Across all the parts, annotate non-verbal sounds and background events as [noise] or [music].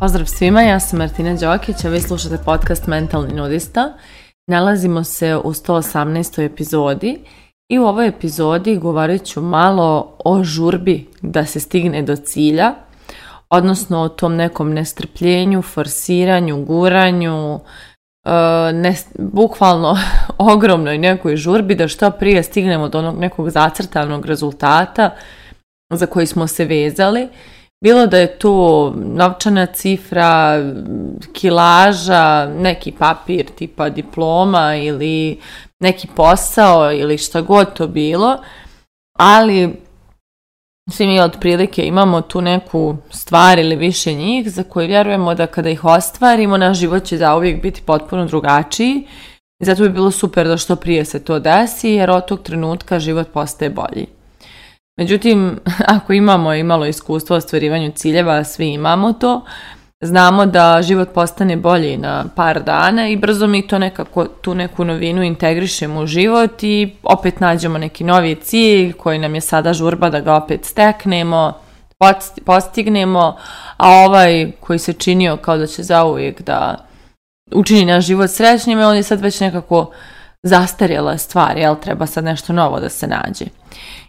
Pozdrav svima, ja sam Martina Đokić, a vi slušate podcast Mentalni nudista. Nalazimo se u 118. epizodi i u ovoj epizodi govorit ću malo o žurbi da se stigne do cilja, odnosno o tom nekom nestrpljenju, forsiranju, guranju, e, ne, bukvalno [laughs] ogromnoj nekoj žurbi da što prije stignemo do onog nekog zacrtanog rezultata za koji smo se vezali bilo da je to novčana cifra, kilaža, neki papir tipa diploma ili neki posao ili šta god to bilo, ali svi mi otprilike imamo tu neku stvar ili više njih za koje vjerujemo da kada ih ostvarimo naš život će zauvijek uvijek biti potpuno drugačiji i zato bi bilo super da što prije se to desi jer od tog trenutka život postaje bolji. Međutim, [laughs] ako imamo imalo iskustvo iskustva u ostvarivanju ciljeva, svi imamo to, znamo da život postane bolji na par dana i brzo mi to nekako, tu neku novinu integrišemo u život i opet nađemo neki novi cilj koji nam je sada žurba da ga opet steknemo, postignemo, a ovaj koji se činio kao da će zauvijek da učini naš život srećnim, e, on je sad već nekako zastarjela stvar, jel treba sad nešto novo da se nađe.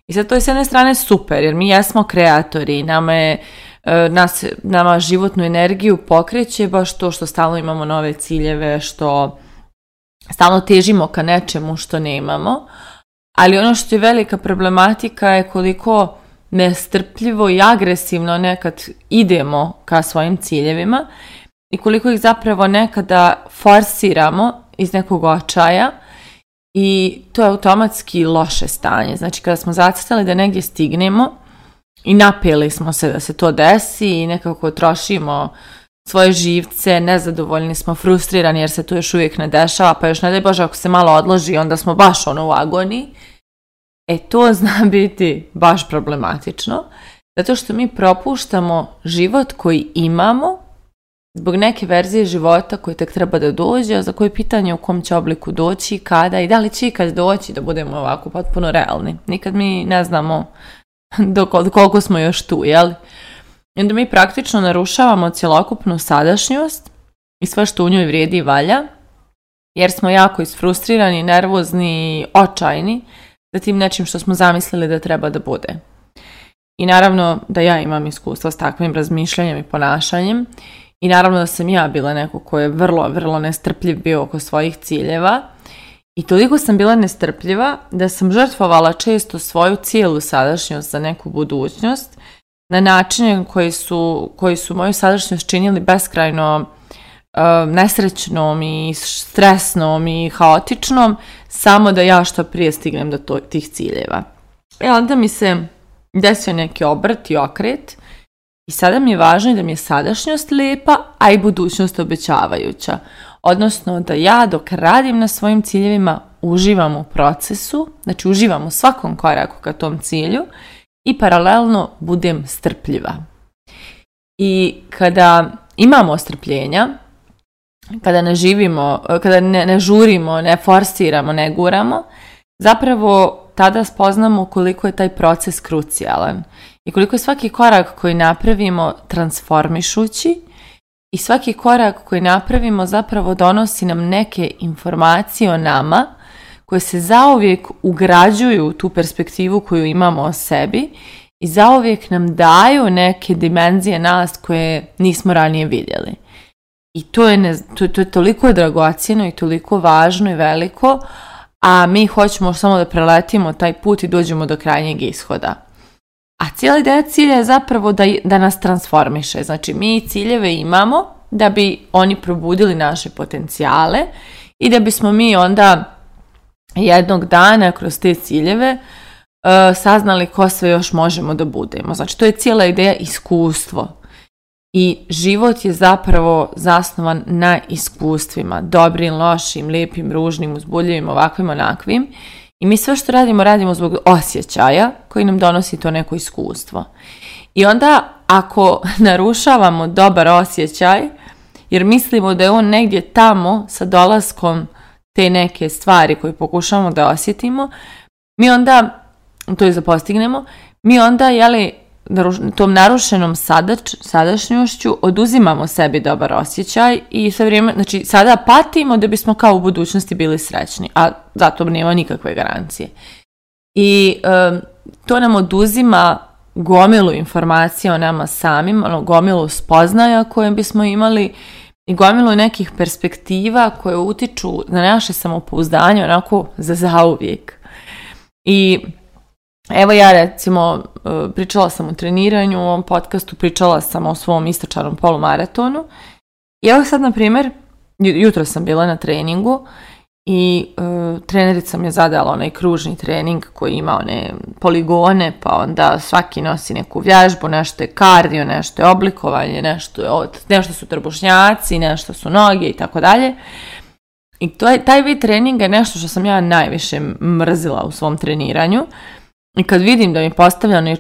I sad to je s jedne strane super, jer mi jesmo kreatori, nama je e, nas, nama životnu energiju pokreće baš to što stalno imamo nove ciljeve, što stalno težimo ka nečemu što nemamo, ali ono što je velika problematika je koliko nestrpljivo i agresivno nekad idemo ka svojim ciljevima i koliko ih zapravo nekada forsiramo iz nekog očaja i to je automatski loše stanje. Znači kada smo zacitali da negdje stignemo i napeli smo se da se to desi i nekako trošimo svoje živce, nezadovoljni smo, frustrirani jer se to još uvijek ne dešava, pa još ne daj Bože ako se malo odloži onda smo baš ono u agoniji. E to zna [laughs] biti baš problematično, zato što mi propuštamo život koji imamo zbog neke verzije života koji tek treba da dođe, a za koje pitanje u kom će obliku doći, kada i da li će ikad doći da budemo ovako potpuno realni. Nikad mi ne znamo [laughs] do koliko smo još tu, jel? I onda mi praktično narušavamo cjelokupnu sadašnjost i sve što u njoj vrijedi i valja, jer smo jako isfrustrirani, nervozni, i očajni za tim nečim što smo zamislili da treba da bude. I naravno da ja imam iskustva s takvim razmišljanjem i ponašanjem i naravno da sam ja bila neko ko je vrlo, vrlo nestrpljiv bio oko svojih ciljeva. I toliko sam bila nestrpljiva da sam žrtvovala često svoju cijelu sadašnjost za neku budućnost na način koji su, koji su moju sadašnjost činili beskrajno e, nesrećnom i stresnom i haotičnom, samo da ja što prije stignem do to, tih ciljeva. I e, onda mi se desio neki obrt i okret i sada mi je važno da mi je sadašnjost lijepa, a i budućnost obećavajuća. Odnosno da ja dok radim na svojim ciljevima uživam u procesu, znači uživam u svakom koraku ka tom cilju i paralelno budem strpljiva. I kada imamo strpljenja, kada ne živimo, kada ne, ne žurimo, ne forsiramo, ne guramo, zapravo tada spoznamo koliko je taj proces krucijalan i koliko je svaki korak koji napravimo transformišući i svaki korak koji napravimo zapravo donosi nam neke informacije o nama koje se zaovijek ugrađuju u tu perspektivu koju imamo o sebi i zauvijek nam daju neke dimenzije nas koje nismo ranije vidjeli. I to je, to je toliko dragocjeno i toliko važno i veliko, a mi hoćemo samo da preletimo taj put i dođemo do krajnjeg ishoda. A cijela ideja cilja je zapravo da, da nas transformiše. Znači, mi ciljeve imamo da bi oni probudili naše potencijale i da bismo mi onda jednog dana kroz te ciljeve e, saznali ko sve još možemo da budemo. Znači, to je cijela ideja iskustvo i život je zapravo zasnovan na iskustvima, dobrim, lošim, lijepim, ružnim, uzbudljivim, ovakvim, onakvim. I mi sve što radimo, radimo zbog osjećaja koji nam donosi to neko iskustvo. I onda ako [laughs] narušavamo dobar osjećaj, jer mislimo da je on negdje tamo sa dolaskom te neke stvari koje pokušavamo da osjetimo, mi onda, to je zapostignemo, mi onda, jeli, tom narušenom sadač, sadašnjošću oduzimamo sebi dobar osjećaj i sve vrijeme, znači sada patimo da bismo kao u budućnosti bili srećni, a zato nema nikakve garancije. I to nam oduzima gomilu informacija o nama samim, ono, gomilu spoznaja koje bismo imali i gomilu nekih perspektiva koje utiču na naše samopouzdanje onako za zauvijek. I Evo ja recimo e, pričala sam o treniranju u ovom podcastu, pričala sam o svom istočarom polumaratonu i evo sad na primjer, jutro sam bila na treningu i e, trenerica mi je zadala onaj kružni trening koji ima one poligone, pa onda svaki nosi neku vježbu, nešto je kardio, nešto je oblikovanje, nešto, je od, nešto su trbušnjaci, nešto su noge i tako dalje. I taj vid treninga je nešto što sam ja najviše mrzila u svom treniranju. I kad vidim da mi postavlja je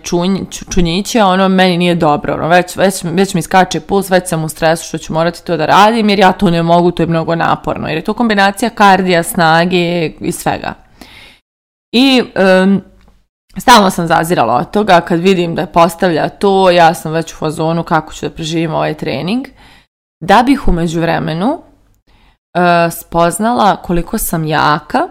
čunjiće, ono, meni nije dobro, ono, već, već, već mi skače puls, već sam u stresu što ću morati to da radim, jer ja to ne mogu, to je mnogo naporno, jer je to kombinacija kardija, snage i svega. I um, stalno sam zazirala od toga, kad vidim da postavlja to, ja sam već u fazonu kako ću da preživim ovaj trening, da bih umeđu vremenu e, spoznala koliko sam jaka,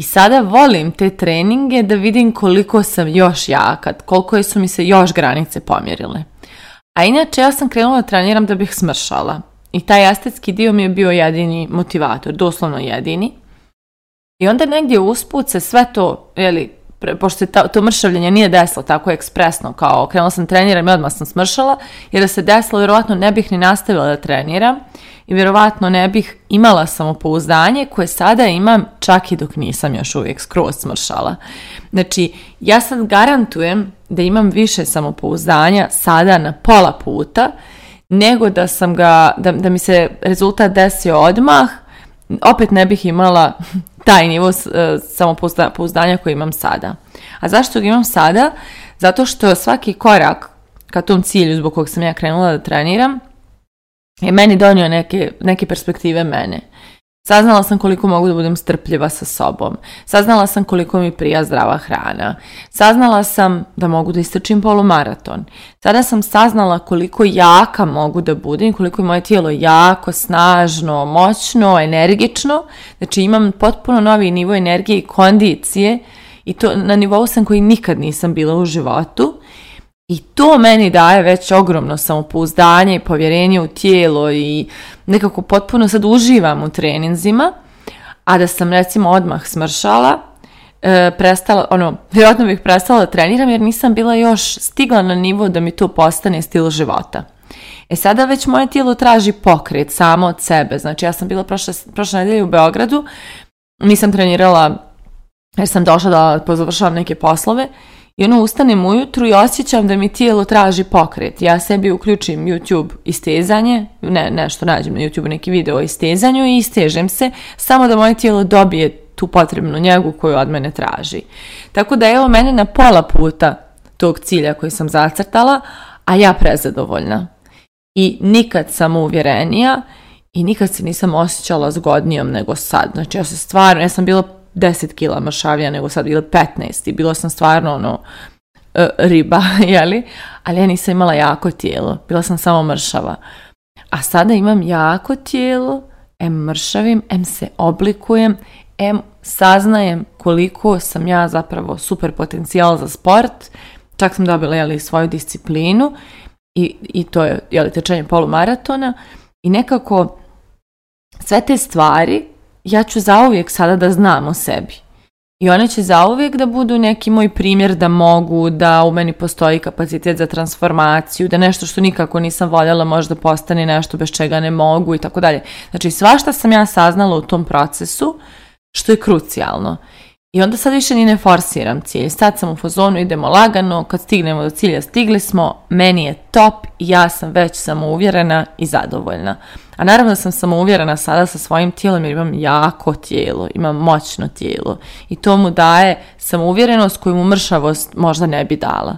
i sada volim te treninge da vidim koliko sam još jaka, koliko su mi se još granice pomjerile. A inače ja sam krenula da treniram da bih smršala. I taj estetski dio mi je bio jedini motivator, doslovno jedini. I onda negdje usput se sve to, jeli, pošto to mršavljenje nije desilo tako ekspresno, kao krenula sam treniram i odmah sam smršala, jer da se desilo, vjerovatno ne bih ni nastavila da treniram i vjerovatno ne bih imala samopouzdanje koje sada imam čak i dok nisam još uvijek skroz smršala. Znači, ja sad garantujem da imam više samopouzdanja sada na pola puta, nego da sam ga, da, da mi se rezultat desio odmah, opet ne bih imala [laughs] taj nivo e, samopouzdanja koji imam sada. A zašto ga imam sada? Zato što svaki korak ka tom cilju zbog kojeg sam ja krenula da treniram je meni donio neke, neke perspektive mene. Saznala sam koliko mogu da budem strpljiva sa sobom. Saznala sam koliko mi prija zdrava hrana. Saznala sam da mogu da istrčim polumaraton. Sada sam saznala koliko jaka mogu da budem, koliko je moje tijelo jako, snažno, moćno, energično. Znači imam potpuno novi nivo energije i kondicije i to na nivou sam koji nikad nisam bila u životu. I to meni daje već ogromno samopouzdanje i povjerenje u tijelo i nekako potpuno sad uživam u treninzima, a da sam recimo odmah smršala, e, prestala, ono, vjerojatno bih prestala da treniram jer nisam bila još stigla na nivo da mi to postane stil života. E sada već moje tijelo traži pokret samo od sebe. Znači ja sam bila prošle, prošle nedelje u Beogradu, nisam trenirala jer sam došla da pozavršavam neke poslove i ono ustanem ujutru i osjećam da mi tijelo traži pokret. Ja sebi uključim YouTube istezanje, nešto nađem na YouTube neki video o istezanju i istežem se samo da moje tijelo dobije tu potrebnu njegu koju od mene traži. Tako da evo mene na pola puta tog cilja koji sam zacrtala, a ja prezadovoljna. I nikad sam uvjerenija i nikad se nisam osjećala zgodnijom nego sad. Znači ja se stvarno, ja sam bila 10 kila mršavija nego sad, ili 15 i bila sam stvarno ono e, riba, [laughs] jeli? Ali ja nisam imala jako tijelo, bila sam samo mršava. A sada imam jako tijelo, em mršavim, em se oblikujem, em saznajem koliko sam ja zapravo super potencijal za sport, čak sam dobila jeli, svoju disciplinu i, i to je jeli, tečenje polumaratona i nekako sve te stvari ja ću zauvijek sada da znam o sebi. I one će zauvijek da budu neki moj primjer da mogu, da u meni postoji kapacitet za transformaciju, da nešto što nikako nisam voljela možda postane nešto bez čega ne mogu i tako dalje. Znači svašta sam ja saznala u tom procesu što je krucijalno. I onda sad više ni ne forsiram cilj. Sad sam u fozonu idemo lagano, kad stignemo do cilja stigli smo, meni je top, ja sam već samouvjerena i zadovoljna. A naravno da sam samouvjerena sada sa svojim tijelom jer imam jako tijelo, imam moćno tijelo. I to mu daje samouvjerenost koju mu mršavost možda ne bi dala.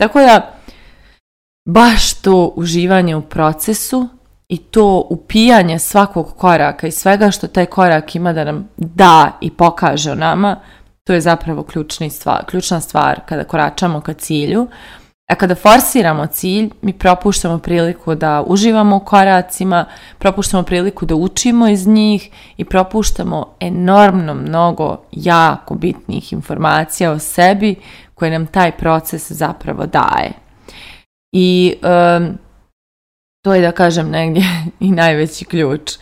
Tako da, baš to uživanje u procesu i to upijanje svakog koraka i svega što taj korak ima da nam da i pokaže o nama, to je zapravo ključna stvar, ključna stvar kada koračamo ka cilju. A kada forsiramo cilj, mi propuštamo priliku da uživamo u koracima, propuštamo priliku da učimo iz njih i propuštamo enormno mnogo jako bitnih informacija o sebi koje nam taj proces zapravo daje. I to je da kažem negdje [laughs] i najveći ključ.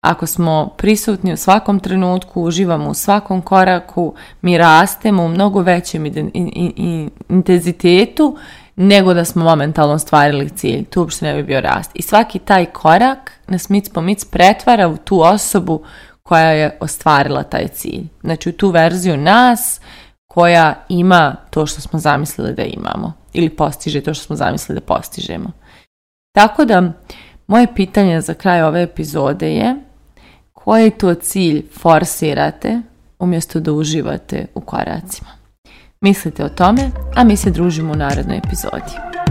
Ako smo prisutni u svakom trenutku, uživamo u svakom koraku, mi rastemo u mnogo većem intenzitetu nego da smo momentalno ostvarili cilj. Tu uopšte ne bi bio rast. I svaki taj korak nas mic po mic pretvara u tu osobu koja je ostvarila taj cilj. Znači u tu verziju nas koja ima to što smo zamislili da imamo ili postiže to što smo zamislili da postižemo. Tako da, moje pitanje za kraj ove epizode je koji to cilj forsirate umjesto da uživate u koracima. Mislite o tome, a mi se družimo u narednoj epizodi.